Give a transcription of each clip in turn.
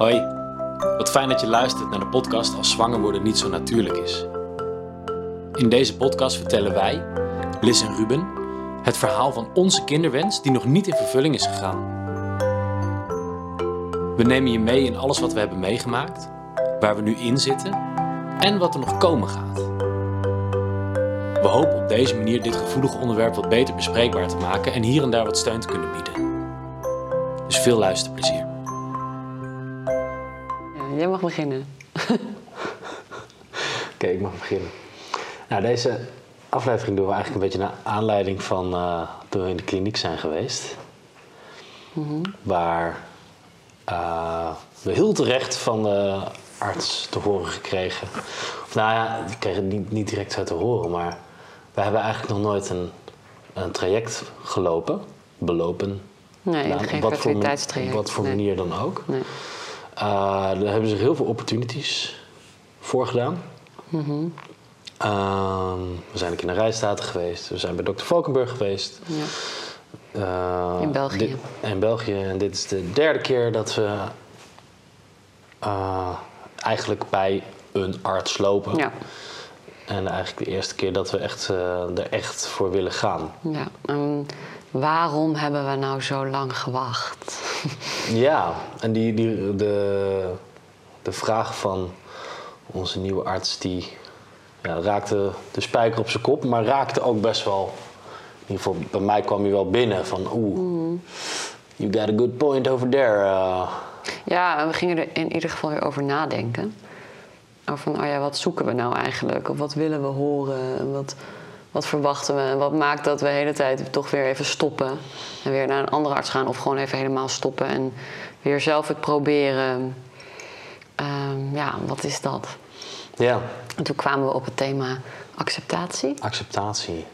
Hoi, wat fijn dat je luistert naar de podcast Als zwanger worden niet zo natuurlijk is. In deze podcast vertellen wij, Liz en Ruben, het verhaal van onze kinderwens die nog niet in vervulling is gegaan. We nemen je mee in alles wat we hebben meegemaakt, waar we nu in zitten en wat er nog komen gaat. We hopen op deze manier dit gevoelige onderwerp wat beter bespreekbaar te maken en hier en daar wat steun te kunnen bieden. Dus veel luisterplezier. Mag beginnen. Oké, ik mag beginnen. Nou, deze aflevering doen we eigenlijk een beetje naar aanleiding van eh, toen we in de kliniek zijn geweest. Waar eh, we heel terecht van de arts te horen gekregen. Of nou ja, ik kreeg het niet, niet direct uit te horen, maar we hebben eigenlijk nog nooit een, een traject gelopen, belopen. Nee, gedaan, geen wat voor, wat voor nee. manier dan ook. Nee. Uh, daar hebben zich heel veel opportunities voor gedaan. Mhm. Ehm, we zijn ook in de Rijstaten geweest. We zijn bij Dr. Valkenburg geweest. Ja. Eh, In België. dit- in België. En dit is de derde keer dat we eh, eigenlijk bij een arts lopen. Ja. En eigenlijk de eerste keer dat we echt, eh, er echt voor willen gaan. ja. Waarom hebben we nou zo lang gewacht? Ja, en die, die, de, de vraag van onze nieuwe arts, die ja, raakte de spijker op zijn kop, maar raakte ook best wel. In ieder geval, bij mij kwam hij wel binnen van oeh, you got a good point over there. uh. Ja, we gingen er in ieder geval weer over nadenken. Over van, oh ja, wat zoeken we nou eigenlijk? Of wat willen we horen? En wat, wat verwachten we? En wat maakt dat we de hele tijd toch weer even stoppen? En weer naar een andere arts gaan of gewoon even helemaal stoppen en weer zelf het proberen. Ehm, ja, wat is dat? Ja, En toen kwamen we op het thema acceptatie. acceptatie.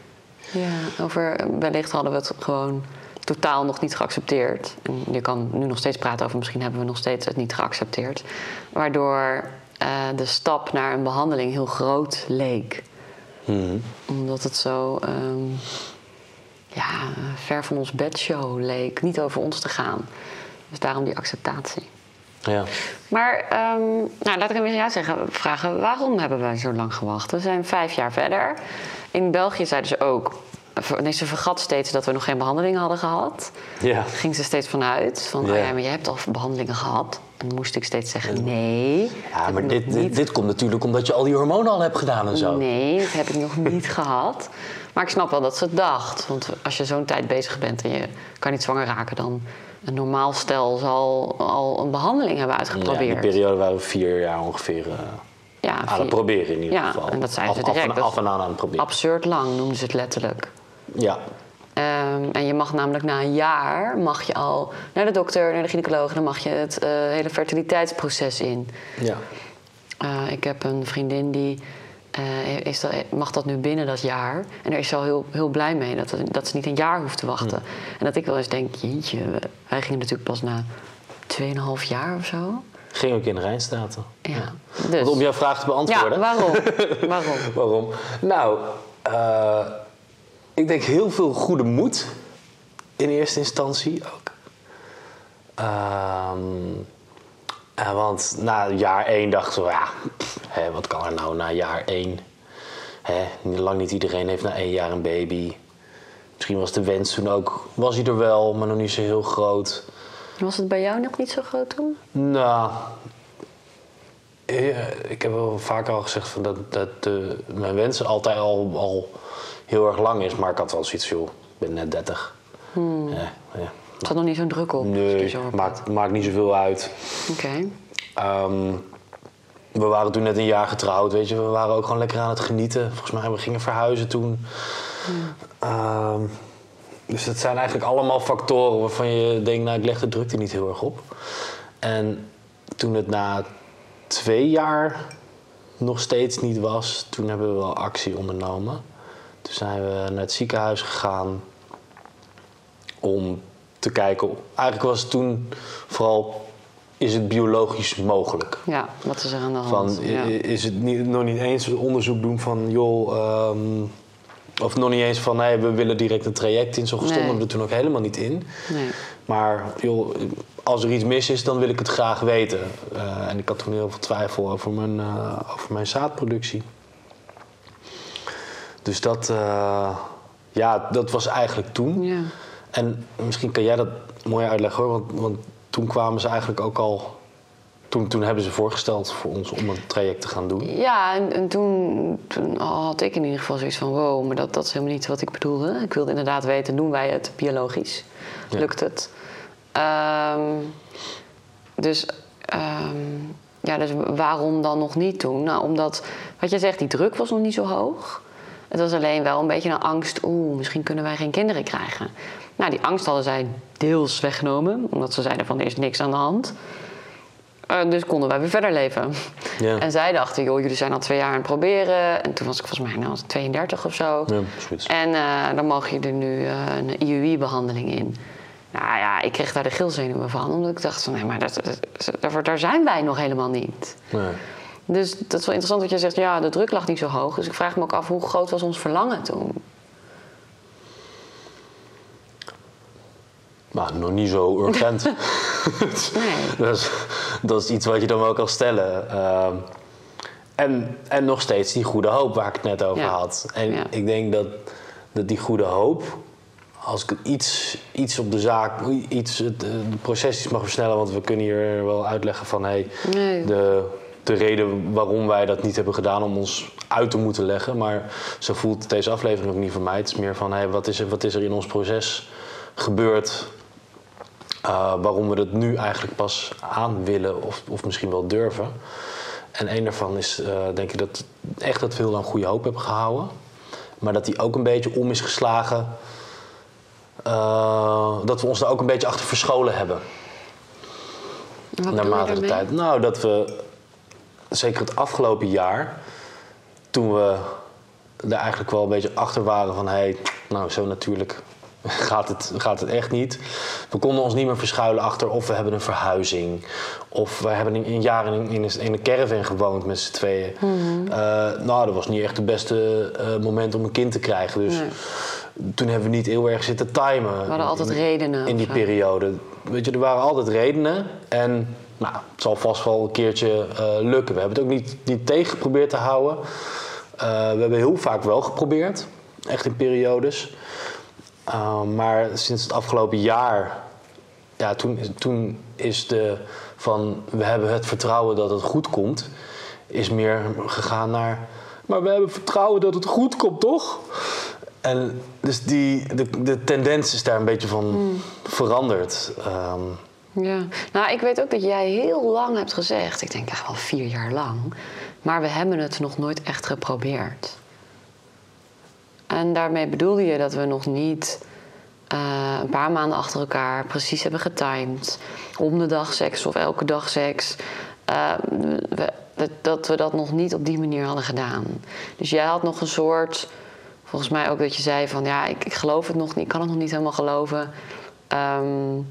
Ja, over wellicht hadden we het gewoon totaal nog niet geaccepteerd. En je kan nu nog steeds praten over misschien hebben we nog steeds het niet geaccepteerd. Waardoor eh, de stap naar een behandeling heel groot leek. Mhm. Omdat het zo ehm, ja, ver van ons bedshow leek. Niet over ons te gaan. Dus daarom die acceptatie. Ja. Maar ehm, nou, laat ik hem eens jou zeggen, vragen. Waarom hebben wij zo lang gewacht? We zijn vijf jaar verder. In België zeiden ze ook... Nee, ze vergat steeds dat we nog geen behandeling hadden gehad. Ja. Ging ze steeds vanuit. Van, Ja. oh ja, maar jij hebt al behandelingen gehad. En dan moest ik steeds zeggen, nee. Ja, maar dit, dit, dit komt natuurlijk omdat je al die hormonen al hebt gedaan en zo. Nee, dat heb ik nog niet gehad. Maar ik snap wel dat ze het dacht. Want als je zo'n tijd bezig bent en je kan niet zwanger raken... dan een normaal stel zal al een behandeling hebben Ja, uitgeprobeerd. die periode waren we vier jaar ongeveer eh, Ja, aan vier- het proberen in ieder Ja, geval. en dat zeiden ze Af- af, direct. en- Dat- af en aan aan het proberen. Absurd lang noemden ze het letterlijk. Ja, Ehm, en je mag namelijk na een jaar mag je al naar de dokter, naar de gynaecoloog... en dan mag je het eh, hele fertiliteitsproces in. ja. Eh, ik heb een vriendin die eh, is dat, mag dat nu binnen dat jaar. En daar is ze al heel, heel blij mee dat, dat ze niet een jaar hoeft te wachten. En dat ik wel eens denk, jeetje, wij gingen natuurlijk pas na 2,5 jaar of zo. Ging ook in de Rijnstaten. Ja, dus. Want om jouw vraag te ja, beantwoorden. waarom? waarom? Waarom? Nou, eh, ik denk heel veel goede moed in eerste instantie ook. Ehm, eh, want na jaar één dachten we, ja, pff, hè, wat kan er nou na jaar één? Hè, lang niet iedereen heeft na één jaar een baby. Misschien was de wens toen ook, was hij er wel, maar nog niet zo heel groot. Was het bij jou nog niet zo groot toen? Nou, ik heb wel vaker al gezegd van dat, dat de, mijn wens altijd al, al heel erg lang is. Maar ik had wel zoiets joh, ik ben net 30. Ja, ja. Het had nog niet zo'n druk op. Nee, zo maakt, maakt niet zoveel uit. Oké. Ehm, we waren toen net een jaar getrouwd, weet je. We waren ook gewoon lekker aan het genieten. Volgens mij, we gingen verhuizen toen. Ehm, dus het zijn eigenlijk allemaal factoren waarvan je denkt... nou, ik leg de drukte niet heel erg op. En toen het na twee jaar nog steeds niet was... toen hebben we wel actie ondernomen. Toen zijn we naar het ziekenhuis gegaan om te kijken. Eigenlijk was het toen vooral, is het biologisch mogelijk? Ja, wat is er aan de hand? Van, ja. Is het niet, nog niet eens onderzoek doen van, joh, ehm, of nog niet eens van, nee, we willen direct een traject in. Zo stonden Nee. we er toen ook helemaal niet in. Nee. Maar joh, als er iets mis is, dan wil ik het graag weten. Eh, en ik had toen heel veel twijfel over mijn, eh, over mijn zaadproductie. Dus dat, eh, ja, dat was eigenlijk toen. Ja. En misschien kan jij dat mooi uitleggen hoor, want, want toen kwamen ze eigenlijk ook al. Toen, toen hebben ze voorgesteld voor ons om een traject te gaan doen. Ja, en, en toen, toen had ik in ieder geval zoiets van... wow, maar dat, dat is helemaal niet wat ik bedoelde. Ik wilde inderdaad weten, doen wij het biologisch? Ja. Lukt het? Ehm, dus, ehm, ja, dus waarom dan nog niet doen? Nou, omdat, wat jij zegt, die druk was nog niet zo hoog. Het was alleen wel een beetje een angst... oeh, misschien kunnen wij geen kinderen krijgen. Nou, die angst hadden zij deels weggenomen... omdat ze zeiden van, er is niks aan de hand... Eh, dus konden wij weer verder leven. Ja. En zij dachten, joh, jullie zijn al twee jaar aan het proberen. En toen was ik volgens mij nou, 32 of zo. Ja. En eh, dan mag je er nu eh, een IUI-behandeling in. Nou ja, ik kreeg daar de gilzenuwen van. Omdat ik dacht van, nee, maar dat, daar zijn wij nog helemaal niet. Nee. Dus dat is wel interessant dat je zegt, ja, de druk lag niet zo hoog. Dus ik vraag me ook af, hoe groot was ons verlangen toen? Maar nog niet zo urgent. Nee. dat, is, dat is iets wat je dan wel kan stellen. Ehm, en, en nog steeds die goede hoop waar ik het net over Ja. had. En Ja. ik denk dat, dat die goede hoop, als ik iets, iets op de zaak, iets, het, eh, de proces iets mag versnellen, want we kunnen hier wel uitleggen van hey, Nee. de, de reden waarom wij dat niet hebben gedaan om ons uit te moeten leggen. Maar zo voelt deze aflevering ook niet voor mij. Het is meer van hey, wat, is er, wat is er in ons proces gebeurd uh, waarom we het nu eigenlijk pas aan willen of, of misschien wel durven. En een daarvan is uh, denk ik dat echt dat we heel lang goede hoop hebben gehouden. Maar dat die ook een beetje om is geslagen. Uh, dat we ons daar ook een beetje achter verscholen hebben. Wat Naarmate de tijd. Nou, dat we zeker het afgelopen jaar, toen we er eigenlijk wel een beetje achter waren van hé, hey, nou zo natuurlijk gaat het, gaat het echt niet. We konden ons niet meer verschuilen achter of we hebben een verhuizing. Of we hebben een, jaar in een, in een, in een caravan gewoond met z'n tweeën. Mhm. Uh, nou, dat was niet echt het beste uh, moment om een kind te krijgen. Dus Nee. toen hebben we niet heel erg zitten timen. We hadden altijd in, redenen In die periode. Weet je, er waren altijd redenen. En nou, het zal vast wel een keertje uh, lukken. We hebben het ook niet, niet tegen geprobeerd te houden. We hebben heel vaak wel geprobeerd. Echt in periodes. Uh, maar sinds het afgelopen jaar, ja, toen, toen is de van we hebben het vertrouwen dat het goed komt, is meer gegaan naar. Maar we hebben vertrouwen dat het goed komt, toch? En dus die, de, de tendens is daar een beetje van Hmm. veranderd. Um, Ja, nou ik weet ook dat jij heel lang hebt gezegd, ik denk echt wel vier jaar lang, maar we hebben het nog nooit echt geprobeerd. En daarmee bedoelde je dat we nog niet uh, een paar maanden achter elkaar precies hebben getimed. Om de dag seks of elke dag seks. Uh, we, dat, we dat nog niet op die manier hadden gedaan. Dus jij had nog een soort. Volgens mij ook dat je zei van ja, ik, ik geloof het nog niet, ik kan het nog niet helemaal geloven. Um,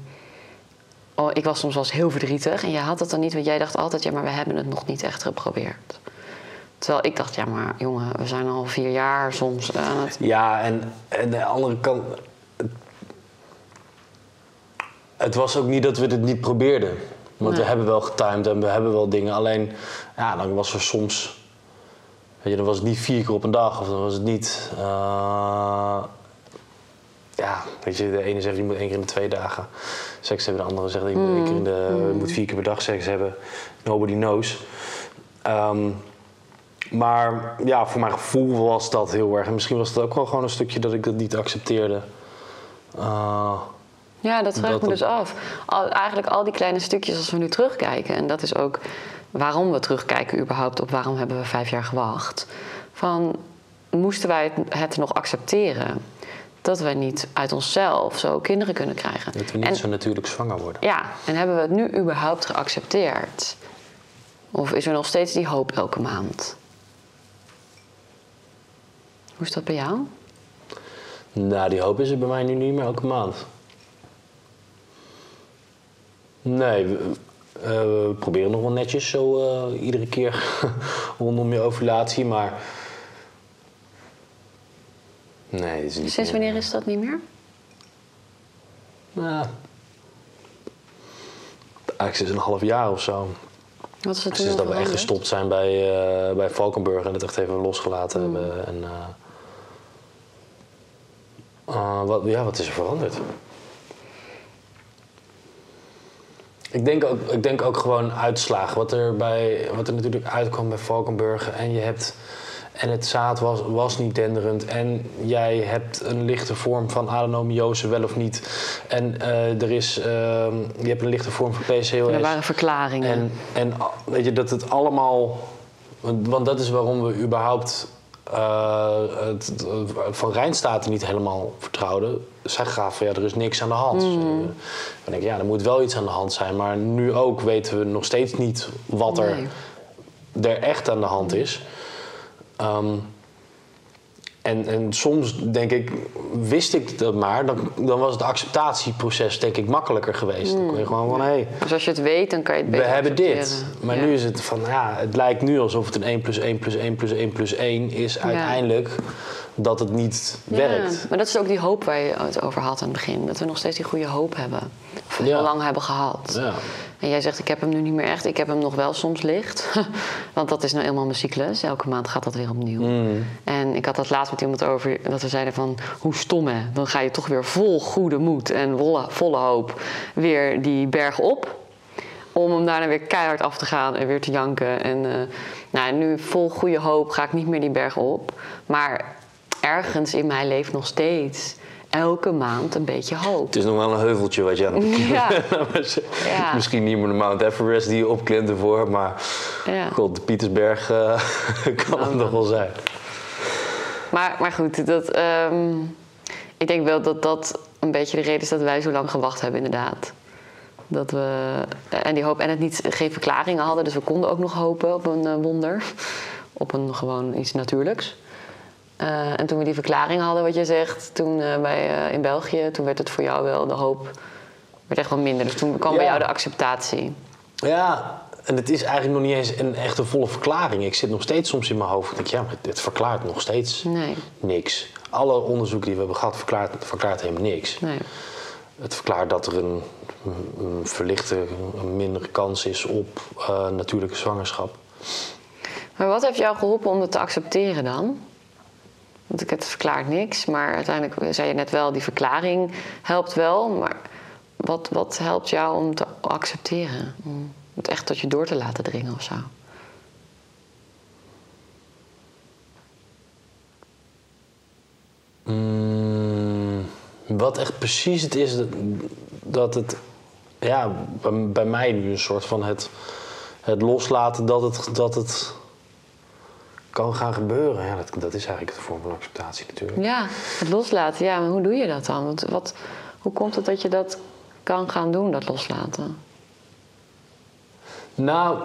oh, ik was soms wel eens heel verdrietig en jij had dat dan niet, want jij dacht altijd, ja, maar we hebben het nog niet echt geprobeerd. Terwijl ik dacht, ja, maar jongen, we zijn al vier jaar soms aan het. Ja, en, en de andere kant. Het was ook niet dat we het niet probeerden. Want Nee. we hebben wel getimed en we hebben wel dingen. Alleen, ja, dan was er soms. Weet je, dan was het niet vier keer op een dag. Of dan was het niet. eh, ja, weet je, de ene zegt je moet één keer in de twee dagen seks hebben. De andere zegt je moet, één keer in de, je moet vier keer per dag seks hebben. Nobody knows. Ehm, maar ja, voor mijn gevoel was dat heel erg. En misschien was het ook wel gewoon een stukje dat ik dat niet accepteerde. Eh, Ja, dat vraag ik me dus af. Al, eigenlijk al die kleine stukjes als we nu terugkijken. En dat is ook waarom we terugkijken überhaupt op waarom hebben we vijf jaar gewacht. Van, moesten wij het, het nog accepteren? Dat we niet uit onszelf zo kinderen kunnen krijgen. dat we niet en, zo natuurlijk zwanger worden. Ja, en hebben we het nu überhaupt geaccepteerd? Of is er nog steeds die hoop elke maand? Hoe is dat bij jou? Nou, die hoop is er bij mij nu niet meer elke maand. Nee, we, eh, we proberen nog wel netjes zo eh, iedere keer rondom je ovulatie, maar. Nee, dat is niet Sinds meer- wanneer is dat niet meer? Nou, eigenlijk sinds een half jaar of zo. Wat is toen Sinds dat we echt gestopt zijn bij, eh, bij Valkenburg en het echt even losgelaten Hmm. hebben. En, eh, wat, ja, wat is er veranderd? Ik denk ook, ik denk ook gewoon uitslagen. Wat er, bij, wat er natuurlijk uitkwam bij Valkenburg. En je hebt. En het zaad was, was niet denderend. En jij hebt een lichte vorm van adenomiose, wel of niet. En eh, er is, ehm, je hebt een lichte vorm van PCOS. Er waren verklaringen. En, en weet je, dat het allemaal... Want dat is waarom we überhaupt het, het van Rijnstaten niet helemaal vertrouwden. Zij gaven, ja, er is niks aan de hand. Dus, eh, dan denk ik, ja, er moet wel iets aan de hand zijn. Maar nu ook weten we nog steeds niet wat er, Nee. er echt aan de hand is. Ehm, en, en soms denk ik, wist ik dat maar, dan, dan was het acceptatieproces denk ik makkelijker geweest. Dan kon je gewoon van, hé, hey, Dus als je het weet, dan kan je het we beter hebben dit. Maar Ja. nu is het van, ja, het lijkt nu alsof het een 1 plus 1 plus 1 plus 1 plus 1 is uiteindelijk dat het niet Ja, werkt. Maar dat is ook die hoop waar je het over had aan het begin. Dat we nog steeds die goede hoop hebben. Of heel lang hebben gehad. Ja. En jij zegt, ik heb hem nu niet meer echt. Ik heb hem nog wel soms licht. Want dat is nou eenmaal mijn cyclus. Elke maand gaat dat weer opnieuw. Mm. En ik had dat laatst met iemand over. Dat we zeiden van, hoe stom hè. Dan ga je toch weer vol goede moed en volle, volle hoop weer die berg op. Om hem daarna weer keihard af te gaan en weer te janken. En eh, nou, nu vol goede hoop ga ik niet meer die berg op. Maar ergens in mij leeft nog steeds elke maand een beetje hoop. Het is nog wel een heuveltje wat je aan het Ja. Ja. Misschien niet meer de Mount Everest die je opklimt ervoor, maar Ja. god, de Pietersberg eh, kan het nog wel zijn. Maar, maar goed, dat, ehm, ik denk wel dat dat een beetje de reden is dat wij zo lang gewacht hebben, inderdaad. Dat we, en die hoop en het niet, geen verklaringen hadden, dus we konden ook nog hopen op een eh, wonder. Op een gewoon iets natuurlijks. Eh, en toen we die verklaring hadden, wat je zegt, toen eh, bij, eh, in België, toen werd het voor jou wel de hoop, werd echt wel minder. Dus toen kwam bij jou de acceptatie. Ja, en het is eigenlijk nog niet eens een echte volle verklaring. Ik zit nog steeds soms in mijn hoofd. Ik denk, ja, maar dit verklaart nog steeds Nee, niks. Alle onderzoeken die we hebben gehad verklaart, verklaart helemaal niks. nee. Het verklaart dat er een, een verlichte, een mindere kans is op natuurlijke zwangerschap. Maar wat heeft jou geholpen om het te accepteren dan? Want ik het verklaart niks, maar uiteindelijk zei je net wel, die verklaring helpt wel. Maar wat, wat helpt jou om te accepteren? Om het echt tot je door te laten dringen of zo? Mm, wat echt precies het is, dat, dat het ja, bij, bij mij nu een soort van het, het loslaten dat het, dat het kan gaan gebeuren. Ja, dat, dat is eigenlijk de vorm van acceptatie natuurlijk. Ja, het loslaten. Ja, maar hoe doe je dat dan? Want wat, hoe komt het dat je dat kan gaan doen, dat loslaten? Nou,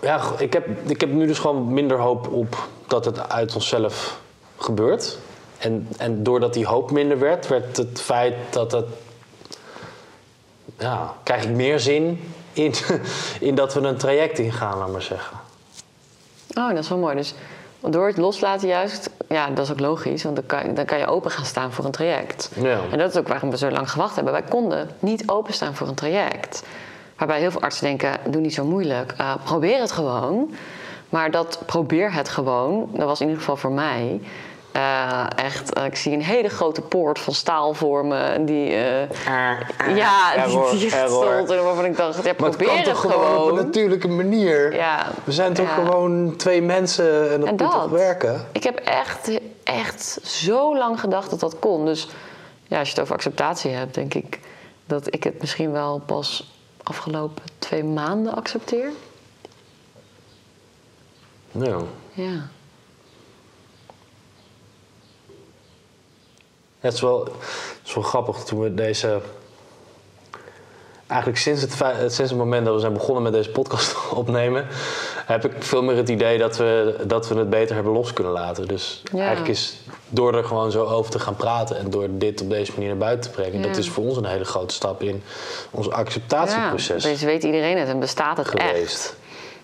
ja, ik heb, ik heb nu dus gewoon minder hoop op dat het uit onszelf gebeurt. En, en doordat die hoop minder werd, werd het feit dat het. Ja, krijg ik meer zin in, in dat we een traject ingaan, laat maar zeggen. Oh, dat is wel mooi. Dus door het loslaten juist, ja, dat is ook logisch, want dan kan, dan kan je open gaan staan voor een traject. Ja. En dat is ook waarom we zo lang gewacht hebben. Wij konden niet openstaan voor een traject. Waarbij heel veel artsen denken, doe niet zo moeilijk, eh, probeer het gewoon. Maar dat probeer het gewoon, dat was in ieder geval voor mij... eh, echt, eh, ik zie een hele grote poort van staal voor me. Die, eh, ja, error, die, die stond en waarvan ik dacht, ja, Maar het probeer kan het toch gewoon op een natuurlijke manier? Ja, We zijn toch ja. gewoon twee mensen en dat En moet toch dat. werken? Ik heb echt, echt zo lang gedacht dat dat kon. Dus ja, als je het over acceptatie hebt, denk ik dat ik het misschien wel pas afgelopen twee maanden accepteer. Ja. Ja. Het is wel, het is wel grappig toen we deze. Eigenlijk sinds het, sinds het moment dat we zijn begonnen met deze podcast opnemen, heb ik veel meer het idee dat we, dat we het beter hebben los kunnen laten. Dus Ja. eigenlijk is door er gewoon zo over te gaan praten en door dit op deze manier naar buiten te brengen, Ja. dat is voor ons een hele grote stap in ons ja, acceptatieproces dus weet iedereen het en bestaat het geweest. echt.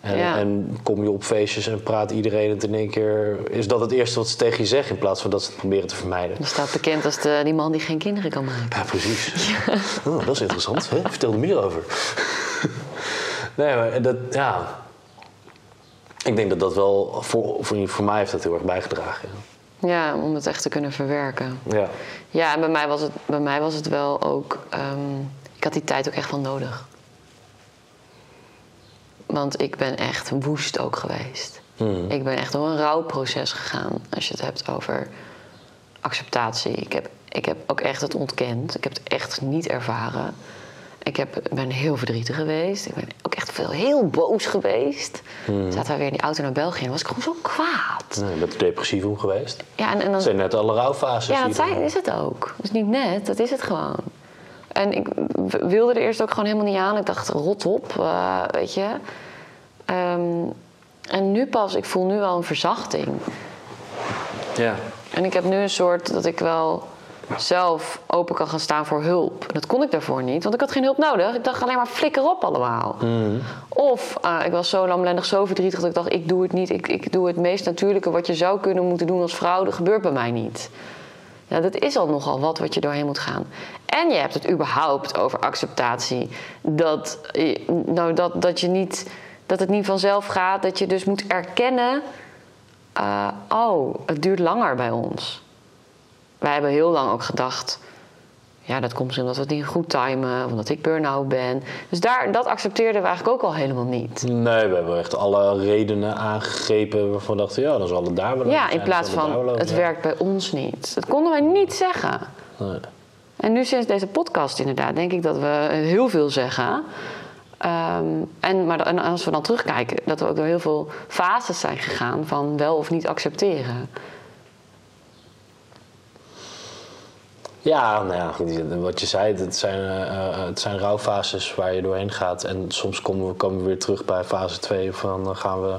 En, Ja. en kom je op feestjes en praat iedereen het in één keer. Is dat het eerste wat ze tegen je zeggen in plaats van dat ze het proberen te vermijden? Je staat bekend als de, die man die geen kinderen kan maken. Ja, precies. Oh, dat is interessant. Hè? Vertel er meer over. nee, maar dat, ja. Ik denk dat dat wel, voor, voor, voor mij heeft dat heel erg bijgedragen. Ja. Ja, om het echt te kunnen verwerken. ja. Ja, en bij mij was het, bij mij was het wel ook. ehm, ik had die tijd ook echt wel nodig. Want ik ben echt woest ook geweest. Hmm. Ik ben echt door een rouwproces gegaan. Als je het hebt over acceptatie. Ik heb, ik heb ook echt het ontkend. Ik heb het echt niet ervaren. Ik heb, ben heel verdrietig geweest. Ik ben ook echt veel heel boos geweest. Zaten we weer in die auto naar België en was ik gewoon zo kwaad. Nee, je bent er depressief om geweest. Ja, en, en dan, Dat zijn net alle rouwfases. ja, dat zijn, is het ook. Dat is niet net, dat is het gewoon. En ik wilde er eerst ook gewoon helemaal niet aan. Ik dacht, rot op, eh, weet je. Ehm, en nu pas, ik voel nu wel een verzachting. Ja. En ik heb nu een soort dat ik wel zelf open kan gaan staan voor hulp. Dat kon ik daarvoor niet, want ik had geen hulp nodig. Ik dacht alleen maar flikker op allemaal. Of eh, ik was zo lamlendig, zo verdrietig dat ik dacht... ik doe het niet, ik, ik doe het meest natuurlijke wat je zou kunnen moeten doen als vrouw. Dat gebeurt bij mij niet. Ja, dat is al nogal wat wat je doorheen moet gaan. En je hebt het überhaupt over acceptatie. Dat, eh, nou, dat, dat, je niet, dat het niet vanzelf gaat. Dat je dus moet erkennen... eh, oh, het duurt langer bij ons. Wij hebben heel lang ook gedacht... ja, dat komt omdat we het niet goed timen... omdat ik burn-out ben. Dus daar, dat accepteerden we eigenlijk ook al helemaal niet. Nee, we hebben echt alle redenen aangegrepen waarvan we dachten, ja, dan zal het daar wel Ja, in plaats van het zijn. werkt bij ons niet. Dat konden wij niet zeggen. Nee. En nu sinds deze podcast inderdaad, denk ik dat we heel veel zeggen. Ehm, en, maar, en als we dan terugkijken, dat we ook door heel veel fases zijn gegaan van wel of niet accepteren. Ja, nou ja, wat je zei, het zijn, eh, het zijn rouwfases waar je doorheen gaat. En soms komen we, komen we weer terug bij fase 2. Van dan gaan we,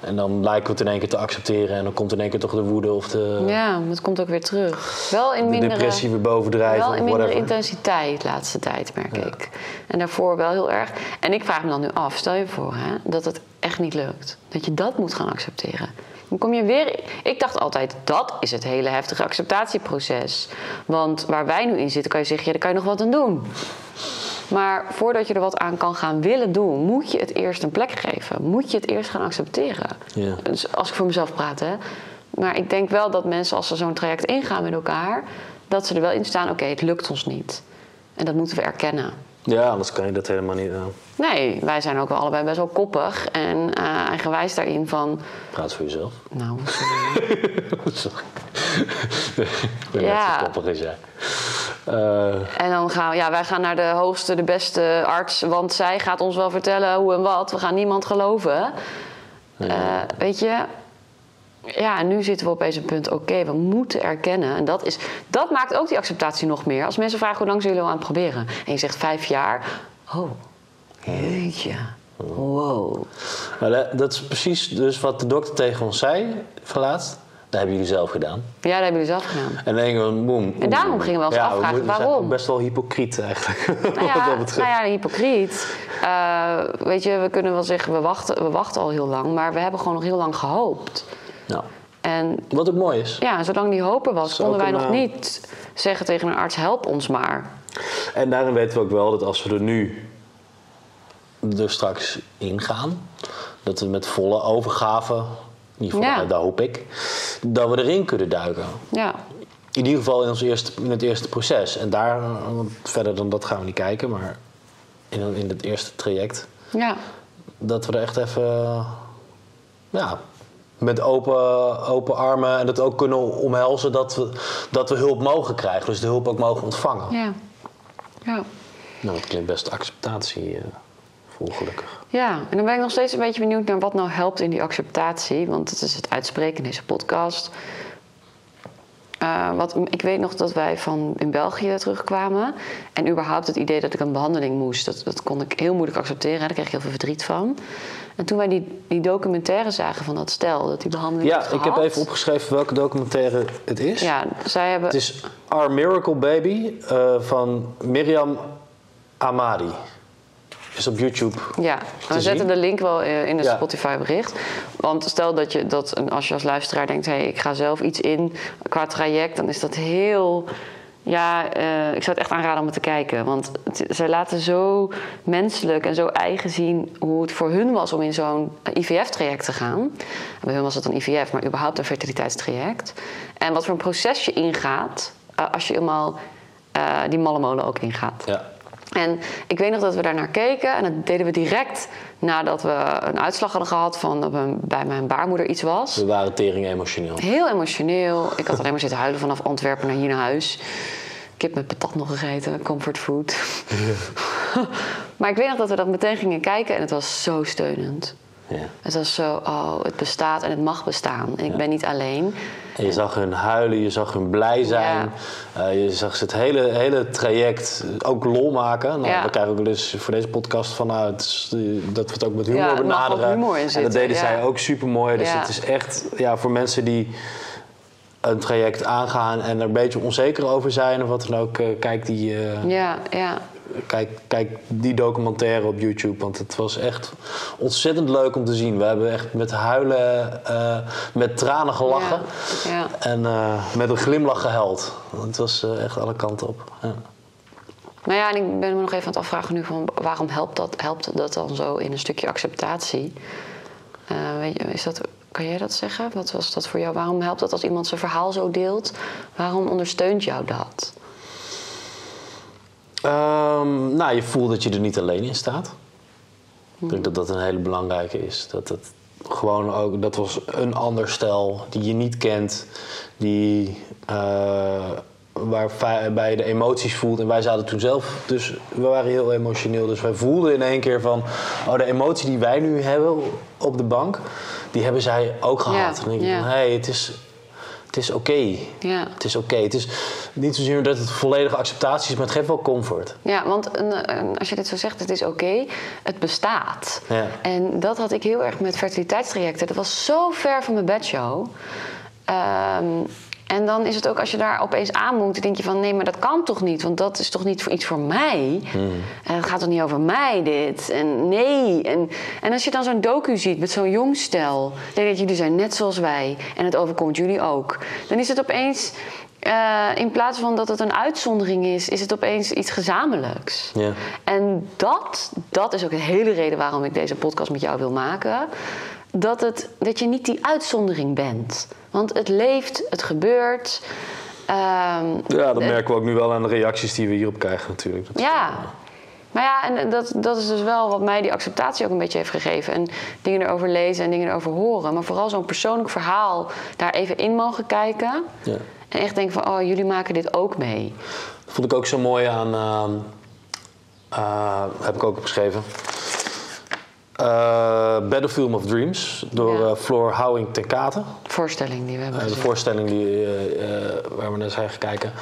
en dan lijken we het in één keer te accepteren. En dan komt in één keer toch de woede of de, Ja, het komt ook weer terug. Wel in de mindere, depressie weer bovendrijven. wel in whatever. intensiteit de laatste tijd, merk ik. En daarvoor wel heel erg. En ik vraag me dan nu af, stel je voor hè, dat het echt niet lukt. Dat je dat moet gaan accepteren. Dan kom je weer. Ik dacht altijd, dat is het hele heftige acceptatieproces. Want waar wij nu in zitten, kan je zeggen, ja, daar kan je nog wat aan doen. Maar voordat je er wat aan kan gaan willen doen, moet je het eerst een plek geven. Moet je het eerst gaan accepteren. Ja. Dus als ik voor mezelf praat, hè. Maar ik denk wel dat mensen, als ze zo'n traject ingaan met elkaar, dat ze er wel in staan: oké, het lukt ons niet. En dat moeten we erkennen. Ja, anders kan je dat helemaal niet. eh, Nee, wij zijn ook wel allebei best wel koppig en eh, eigenwijs daarin van. praat voor jezelf. Nou, sorry. Sorry. ik ben Ja. net koppig als jij. Eh, En dan gaan we, ja, wij gaan naar de hoogste, de beste arts, want zij gaat ons wel vertellen hoe en wat. We gaan niemand geloven. Weet je, ja, en nu zitten we opeens op een punt, oké, we moeten erkennen. En dat, is, dat maakt ook die acceptatie nog meer. Als mensen vragen hoe lang zijn jullie al aan het proberen? En je zegt vijf jaar. Oh, jeetje. Wow. maar dat- is precies dus wat de dokter tegen ons zei van laatst. Dat hebben jullie zelf gedaan. Ja, dat hebben jullie zelf gedaan. En dan denk ik, boem. En daarom gingen we ons ja, afvragen, we zijn waarom? best wel hypocriet eigenlijk. Nou ja, nou ja, hypocriet. Eh, weet je, we kunnen wel zeggen, we wachten, we wachten al heel lang. Maar we hebben gewoon nog heel lang gehoopt. En wat ook mooi is. ja, zolang die hopen was, konden wij nog eh, niet zeggen tegen een arts, help ons maar. En daarin weten we ook wel dat als we er nu er straks ingaan, dat we met volle overgave, in ieder geval Ja. daar hoop ik, dat we erin kunnen duiken. Ja, In ieder geval in, ons eerste, in het eerste proces. En daar, verder dan dat gaan we niet kijken, maar in, in het eerste traject, ja. dat we er echt even, ja, met open, open armen en het ook kunnen omhelzen dat we, dat we hulp mogen krijgen. Dus de hulp ook mogen ontvangen. Ja. Ja. Nou, dat klinkt best acceptatie eh vol gelukkig. Ja, en dan ben ik nog steeds een beetje benieuwd naar wat nou helpt in die acceptatie. Want het is het uitspreken in deze podcast. Eh, wat, ik weet nog dat wij van in België terugkwamen. En überhaupt het idee dat ik een behandeling moest, dat, dat kon ik heel moeilijk accepteren. Daar kreeg ik heel veel verdriet van. En toen wij die, die documentaire zagen van dat stel, dat die behandeling Ja, ik heb even opgeschreven welke documentaire het is. Ja, zij hebben. Het is Our Miracle Baby eh, van Miriam Amadi. Is op YouTube. Ja, we te zetten zien. de link wel eh, in het Ja. Spotify-bericht. Want stel dat je dat, als je als luisteraar denkt: hé, hey, ik ga zelf iets in qua traject, dan is dat heel Ja, eh, ik zou het echt aanraden om het te kijken. Want het, zij laten zo menselijk en zo eigen zien hoe het voor hun was om in zo'n IVF-traject te gaan. Bij hun was het een IVF, maar überhaupt een fertiliteitstraject. En wat voor een proces je ingaat eh, als je eenmaal eh, die malle molen ook ingaat. Ja. En ik weet nog dat we daar naar keken. En dat deden we direct nadat we een uitslag hadden gehad van dat bij mijn baarmoeder iets was. We waren tering emotioneel. Heel emotioneel. Ik had alleen maar zitten huilen vanaf Antwerpen naar hier naar huis. Ik heb met patat nog gegeten, comfortfood. maar ik weet nog dat we dat meteen gingen kijken en het was zo steunend. Ja. Het was zo, oh, het bestaat en het mag bestaan. En ik ben niet alleen. En je zag hun huilen, je zag hun blij zijn. Eh, je zag ze het hele, hele traject ook lol maken. Nou. We krijgen ook dus voor deze podcast van nou, eh, dat we het ook met humor er benaderen. humor in en dat deden zij ook super mooi. Dus het is echt ja, voor mensen die een traject aangaan en er een beetje onzeker over zijn of wat dan ook, eh, kijk die. Ja, ja. Kijk, kijk die documentaire op YouTube, want het was echt ontzettend leuk om te zien. We hebben echt met huilen, eh, met tranen gelachen Ja, ja. en eh, met een glimlach gehuild. Het was eh, echt alle kanten op. Ja. Nou ja, en ik ben me nog even aan het afvragen nu van waarom helpt dat, helpt dat dan zo in een stukje acceptatie? Weet je, is dat, kan jij dat zeggen? Wat was dat voor jou? Waarom helpt dat als iemand zijn verhaal zo deelt? Waarom ondersteunt jou dat? Ehm, nou, je voelt dat je er niet alleen in staat. Ik denk dat dat een hele belangrijke is. Dat het gewoon ook, dat was een ander stel die je niet kent, die eh, waarbij je de emoties voelt. En wij zaten toen zelf, dus we waren heel emotioneel. Dus wij voelden in één keer van, oh, de emotie die wij nu hebben op de bank, die hebben zij ook gehad. Ja, en dan denk ja. van, hé, hey, het is, het is oké. Ja. Het is oké. Het is niet zozeer dat het volledige acceptatie is, maar het geeft wel comfort. Ja, want een- een- als je dit zo zegt, het is oké, het bestaat. Ja. En dat had ik heel erg met fertiliteitstrajecten. Dat was zo ver van mijn bedshow. Ehm, en dan is het ook als je daar opeens aan moet, dan denk je van nee, maar dat kan toch niet? Want dat is toch niet voor iets voor mij? En het gaat toch niet over mij, dit? En nee. En, en als je dan zo'n docu ziet met zo'n jong stel, denk je, jullie zijn net zoals wij en het overkomt jullie ook. Dan is het opeens, eh, in plaats van dat het een uitzondering is, is het opeens iets gezamenlijks. En dat, dat is ook de hele reden waarom ik deze podcast met jou wil maken. Dat, het, dat je niet die uitzondering bent. Want het leeft, het gebeurt. Ehm, Ja, dat de- merken we ook nu wel aan de reacties die we hierop krijgen natuurlijk. Dat- ja. Maar ja, en dat, dat is dus wel wat mij die acceptatie ook een beetje heeft gegeven. En dingen erover lezen en dingen erover horen. Maar vooral zo'n persoonlijk verhaal daar even in mogen kijken. Ja. En echt denken van, oh, jullie maken dit ook mee. Dat vond ik ook zo mooi aan. ehm, eh, heb ik ook opgeschreven. Eh Battlefield of Dreams door Ja. eh, Floor Houwing ten Katen. Voorstelling die we hebben Eh, de voorstelling die, waar we naar zijn gekeken.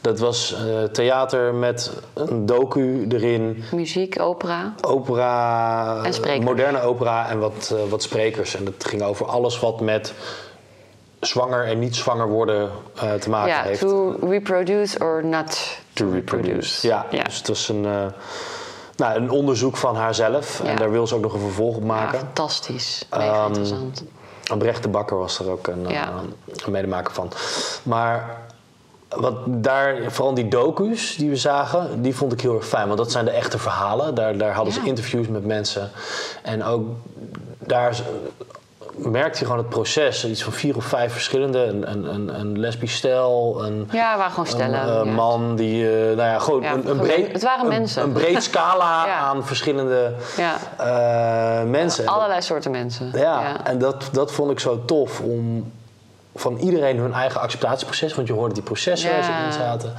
Dat was theater met een docu erin. Muziek, opera. Opera, En sprekers. moderne opera en wat, wat sprekers. En dat ging over alles wat met zwanger en niet zwanger worden te maken Ja, heeft. to reproduce or not to reproduce. Ja, dus het was een, nou, een onderzoek van haarzelf. En Ja. daar wil ze ook nog een vervolg op Ja, maken. fantastisch. Mega Ehm, interessant. Brecht de Bakker was er ook een, Ja. eh, een medemaker van. Maar wat daar, vooral die docu's die we zagen, die vond ik heel erg fijn. Want dat zijn de echte verhalen. Daar, daar hadden Ja. ze interviews met mensen. En ook daar merkte je gewoon het proces. Iets van vier of vijf verschillende. Een, een, een, een lesbisch stel, een, Ja, waren gewoon stellen. een eh, man die, eh, nou ja, gewoon Ja, een, breed... het waren mensen. Een breed scala Ja. aan verschillende Ja. eh, mensen. Allerlei soorten mensen. Ja, en dat, dat vond ik zo tof om van iedereen hun eigen acceptatieproces. Want je hoorde die processen waar ze Ja. in zaten.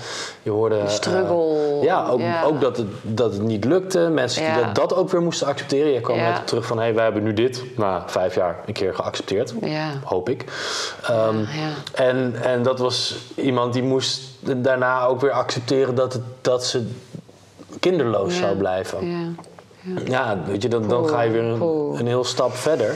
Je hoorde. De struggle. eh, ja, ook, Ja. ook dat, het, dat het niet lukte. Mensen Ja. die dat, dat ook weer moesten accepteren. Je kwam Ja. net terug van: hé, hey, wij hebben nu dit na vijf jaar een keer geaccepteerd. Ja. Hoop ik. Ehm, Ja. En, en dat was iemand die moest daarna ook weer accepteren dat, het, dat ze kinderloos Ja. zou blijven. Ja. Weet je, dan, dan ga je weer een, een heel stap verder.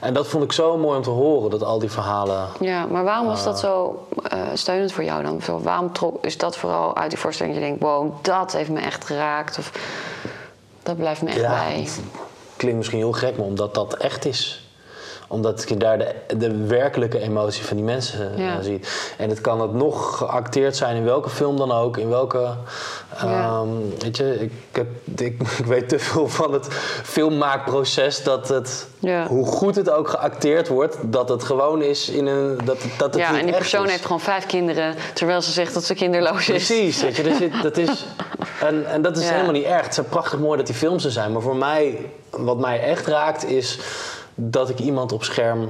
En dat vond ik zo mooi om te horen, dat al die verhalen... ja, maar waarom was dat zo eh, steunend voor jou dan? Waarom trok, is dat vooral uit die voorstelling dat je denkt... wow, dat heeft me echt geraakt? Of dat blijft me echt Ja, bij? klinkt misschien heel gek, maar omdat dat echt is. Omdat je daar de, de werkelijke emotie van die mensen eh, Ja. ziet. En het kan het nog geacteerd zijn in welke film dan ook, in welke. Ja. ehm, Weet je, ik, heb, ik, ik weet te veel van het filmmaakproces dat het, Ja. hoe goed het ook geacteerd wordt, dat het gewoon is in een. Dat, dat het Ja, en die persoon is. heeft gewoon vijf kinderen, terwijl ze zegt dat ze kinderloos is. Precies, weet je, zit, dat is, en, en dat is helemaal niet erg. Het is prachtig mooi dat die films er zijn. Maar voor mij, wat mij echt raakt, is dat ik iemand op scherm,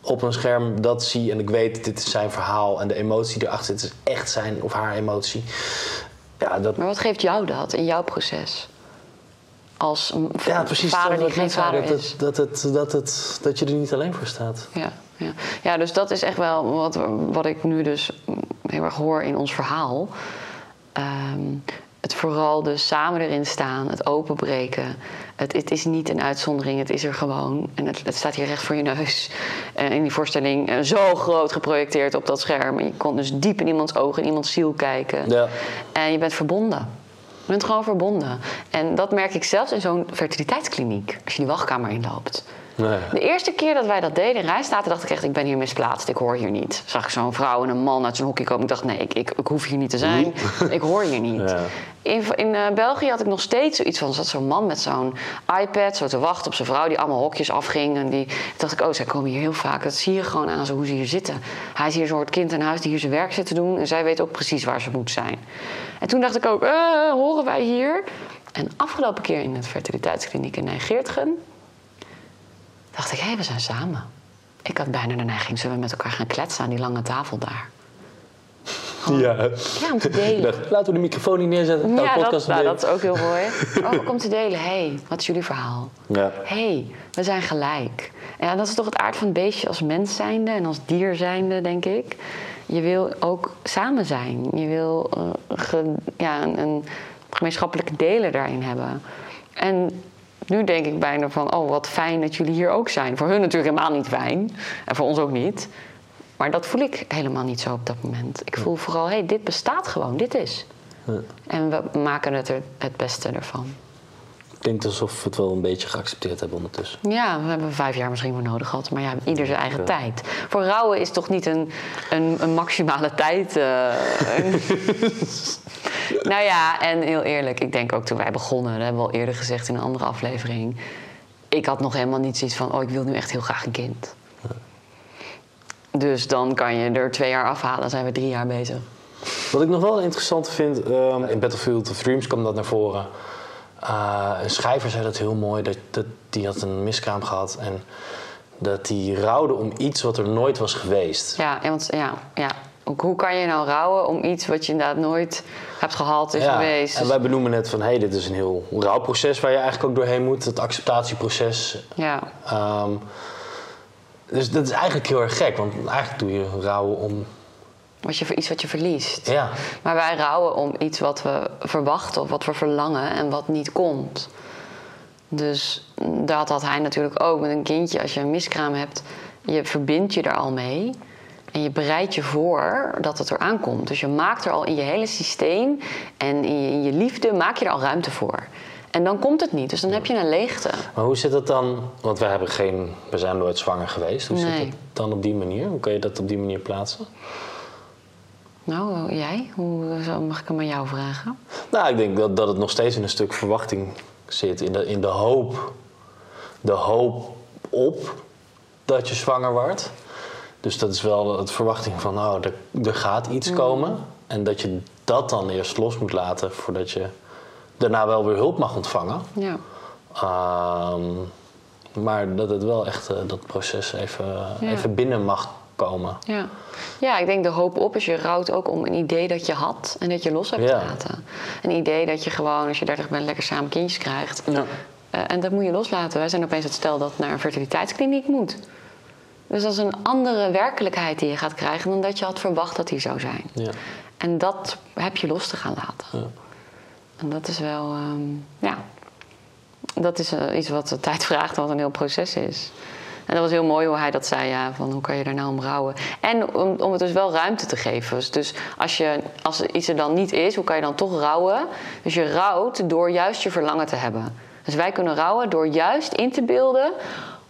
op een scherm dat zie en ik weet, dit is zijn verhaal en de emotie die erachter zit, is echt zijn of haar emotie. Ja, dat, Maar wat geeft jou dat in jouw proces? Als een ja precies. vader die wat geen vader dat, is. het, dat, het, dat, het, dat je er niet alleen voor staat. Ja, ja. ja, dus dat is echt wel wat, wat ik nu dus heel erg hoor in ons verhaal. Ehm, vooral dus samen erin staan, het openbreken. Het, het is niet een uitzondering, het is er gewoon. En het, het staat hier recht voor je neus. En in die voorstelling eh, zo groot geprojecteerd op dat scherm. En je kon dus diep in iemands ogen, in iemands ziel kijken. Ja. En je bent verbonden. Je bent gewoon verbonden. En dat merk ik zelfs in zo'n fertiliteitskliniek. Als je die wachtkamer inloopt. Nee. De eerste keer dat wij dat deden in Rijstaten, dacht ik echt, ik ben hier misplaatst. Ik hoor hier niet. Zag ik zo'n vrouw en een man uit zijn hockey komen. Ik dacht, nee, ik, ik, ik hoef hier niet te zijn. Ik hoor hier niet. Ja. In, in eh, België had ik nog steeds zoiets van... zat zo'n man met zo'n iPad zo te wachten op zijn vrouw... die allemaal hokjes afging. En die toen dacht ik, oh, zij komen hier heel vaak. Dat zie je gewoon aan ze, hoe ze hier zitten. Hij is hier zo'n soort kind in huis die hier zijn werk zit te doen... en zij weet ook precies waar ze moet zijn. En toen dacht ik ook, eh, horen wij hier? En afgelopen keer in het fertiliteitskliniek in Nijgeertgen dacht ik, hé, we zijn samen. Ik had bijna de neiging, zullen we met elkaar gaan kletsen aan die lange tafel daar? Ja. Ja, om te delen. Laten we de microfoon niet neerzetten. Nou, Ja, dat, podcast nou, opnemen. dat is ook heel mooi. Oh, om te delen, hé, hey, wat is jullie verhaal? Ja. Hé, hey, we zijn gelijk. Ja, dat is toch het aard van het beestje als mens zijnde en als dier zijnde, denk ik. Je wil ook samen zijn. Je wil eh, ge- ja, een, een gemeenschappelijke delen daarin hebben. En nu denk ik bijna van, oh, wat fijn dat jullie hier ook zijn. Voor hun natuurlijk helemaal niet fijn. En voor ons ook niet. Maar dat voel ik helemaal niet zo op dat moment. Ik voel vooral, hé, hey, dit bestaat gewoon. Dit is. Ja. En we maken het er het beste ervan. Klinkt alsof we het wel een beetje geaccepteerd hebben ondertussen. Ja, we hebben vijf jaar misschien voor nodig gehad. Maar ja, ieder zijn eigen tijd. Voor rouwen is toch niet een, een, een maximale tijd. eh, nou ja, en heel eerlijk, ik denk ook toen wij begonnen, dat hebben we al eerder gezegd in een andere aflevering. Ik had nog helemaal niet zoiets van, oh, ik wil nu echt heel graag een kind. Dus dan kan je er twee jaar afhalen, zijn we drie jaar bezig. Wat ik nog wel interessant vind, ehm, in Battlefield of Dreams kwam dat naar voren. Eh, een schrijver zei dat heel mooi, dat, dat, die had een miskraam gehad en dat die rouwde om iets wat er nooit was geweest. Ja, en want ja, ja. Hoe kan je nou rouwen om iets wat je inderdaad nooit hebt gehad, is geweest? en wij benoemen net van, hé, hey, dit is een heel rouwproces waar je eigenlijk ook doorheen moet. Het acceptatieproces. ja. Ehm, dus dat is eigenlijk heel erg gek, want eigenlijk doe je rouwen om... Wat je, iets wat je verliest. Ja, Maar wij rouwen om iets wat we verwachten of wat we verlangen en wat niet komt. Dus dat had hij natuurlijk ook met een kindje. Als je een miskraam hebt, je verbindt je er al mee. En je bereidt je voor dat het eraan komt. Dus je maakt er al in je hele systeem en in je, in je liefde maak je er al ruimte voor. En dan komt het niet. Dus dan heb je een leegte. maar hoe zit dat dan? Want wij hebben geen, we zijn nooit zwanger geweest. Hoe Nee. zit dat dan op die manier? Hoe kan je dat op die manier plaatsen? Nou, jij? Hoe mag ik hem aan jou vragen? Nou, ik denk dat, dat het nog steeds in een stuk verwachting zit. In de, in de hoop. De hoop op dat je zwanger wordt. Dus dat is wel het verwachting van, nou, er, er gaat iets komen. En dat je dat dan eerst los moet laten voordat je daarna wel weer hulp mag ontvangen. Ja. Ehm, maar dat het wel echt eh, dat proces even, Ja. even binnen mag komen. Ja. ja, ik denk de hoop op is je rouwt ook om een idee dat je had en dat je los hebt Ja. gelaten. Een idee dat je gewoon, als je 30 bent, lekker samen kindjes krijgt. Ja. Eh, en dat moet je loslaten. Wij zijn opeens het stel dat naar een fertiliteitskliniek moet. Dus dat is een andere werkelijkheid die je gaat krijgen dan dat je had verwacht dat die zou zijn. Ja. En dat heb je los te gaan laten. Ja. En dat is wel, ehm, ja, dat is eh, iets wat de tijd vraagt, wat een heel proces is. En dat was heel mooi hoe hij dat zei, ja, van hoe kan je daar nou om rouwen. En om, om het dus wel ruimte te geven. Dus, dus als, je, als iets er dan niet is, hoe kan je dan toch rouwen? Dus je rouwt door juist je verlangen te hebben. Dus wij kunnen rouwen door juist in te beelden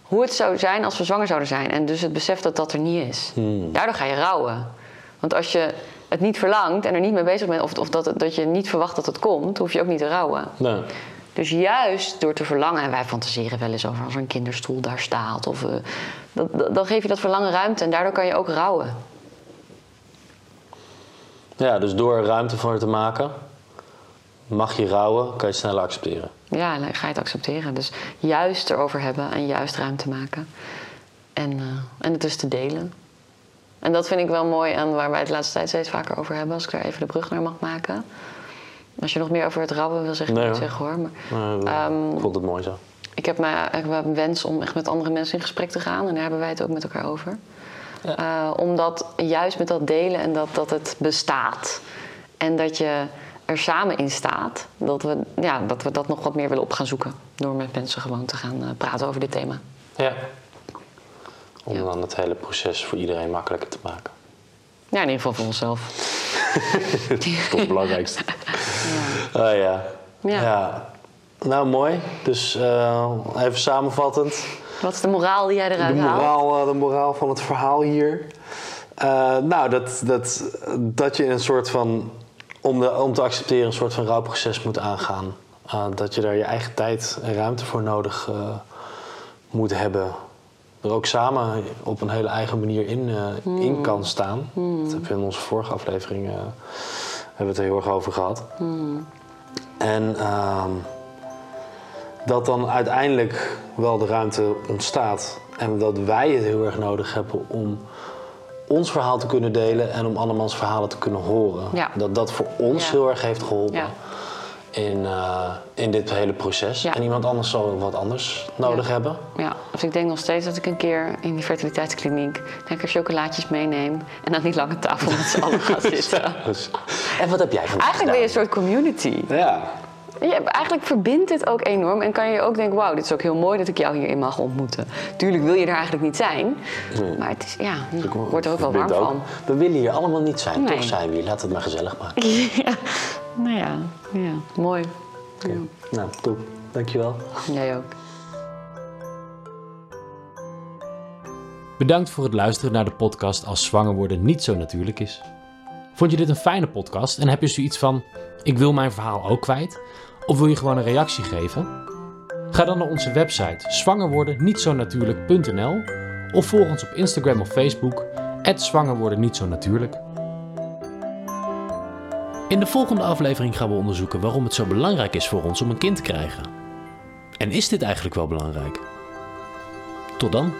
hoe het zou zijn als we zwanger zouden zijn. En dus het besef dat dat er niet is. Daardoor ga je rouwen. Want als je het niet verlangt en er niet mee bezig bent... of, of dat, dat je niet verwacht dat het komt, hoef je ook niet te rouwen. Nee. Dus juist door te verlangen, en wij fantaseren wel eens over als er een kinderstoel daar staat, of, eh, dat, dat- dan geef je dat verlangen ruimte en daardoor kan je ook rouwen. Ja, dus door er ruimte voor te maken, mag je rouwen, kan je het sneller accepteren. Ja, dan ga je het accepteren. Dus juist erover hebben en juist ruimte maken. En, eh, en het dus te delen. En dat vind ik wel mooi aan waar wij het de laatste tijd steeds vaker over hebben, als ik daar even de brug naar mag maken. Als je nog meer over het rouwen wil zeggen, Nee, moet ik zeggen hoor. Maar eh, Ehm, ik vond het mooi zo. Ik heb, mij, ik heb een wens om echt met andere mensen in gesprek te gaan. En daar hebben wij het ook met elkaar over. Eh, omdat juist met dat delen en dat, dat het bestaat. En dat je er samen in staat. Dat we, ja, dat we dat nog wat meer willen op gaan zoeken. Door met mensen gewoon te gaan eh, praten over dit thema. Ja. Om Ja. dan het hele proces voor iedereen makkelijker te maken. Ja, in ieder geval voor onszelf. Dat is het belangrijkste. ja. ja. Ja. Nou, mooi. Dus eh, even samenvattend. Wat is de moraal die jij De eruit haalt? moraal, eh, de moraal van het verhaal hier. Eh, nou, dat, dat, dat je een soort van, om, de, om te accepteren, een soort van rouwproces moet aangaan. Eh, dat je daar je eigen tijd en ruimte voor nodig eh, moet hebben. Er ook samen op een hele eigen manier in, eh, in kan staan. Dat hebben we in onze vorige aflevering eh, hebben we het er heel erg over gehad. En ehm, dat dan uiteindelijk wel de ruimte ontstaat. En dat wij het heel erg nodig hebben om ons verhaal te kunnen delen en om andermans verhalen te kunnen horen. Ja. Dat dat voor ons Ja. heel erg heeft geholpen Ja. In, eh, in dit hele proces. Ja. En iemand anders zal wat anders nodig Ja. hebben. Ja, dus ik denk nog steeds dat ik een keer in die fertiliteitskliniek lekker chocolaatjes meeneem en aan die lange tafel met z'n allen ga zitten. En wat heb jij vandaag Eigenlijk ben je een soort community. Ja. Je, eigenlijk verbindt dit ook enorm en kan je ook denken: wauw, dit is ook heel mooi dat ik jou hierin mag ontmoeten. Tuurlijk wil je er eigenlijk niet zijn, maar het is, ja, je wordt er ook wel warm ook. van. We willen hier allemaal niet zijn, Nee. toch zijn we hier. Laat het maar gezellig maken. ja, nou ja, ja, mooi. Ja. Nou, top. Dankjewel. Jij ook. Bedankt voor het luisteren naar de podcast Als zwanger worden niet zo natuurlijk is. Vond je dit een fijne podcast en heb je zoiets van: ik wil mijn verhaal ook kwijt? Of wil je gewoon een reactie geven? Ga dan naar onze website zwangerwordennietzonatuurlijk.nl of volg ons op Instagram of Facebook @zwangerwordennietzonatuurlijk. In de volgende aflevering gaan we onderzoeken waarom het zo belangrijk is voor ons om een kind te krijgen. En is dit eigenlijk wel belangrijk? Tot dan.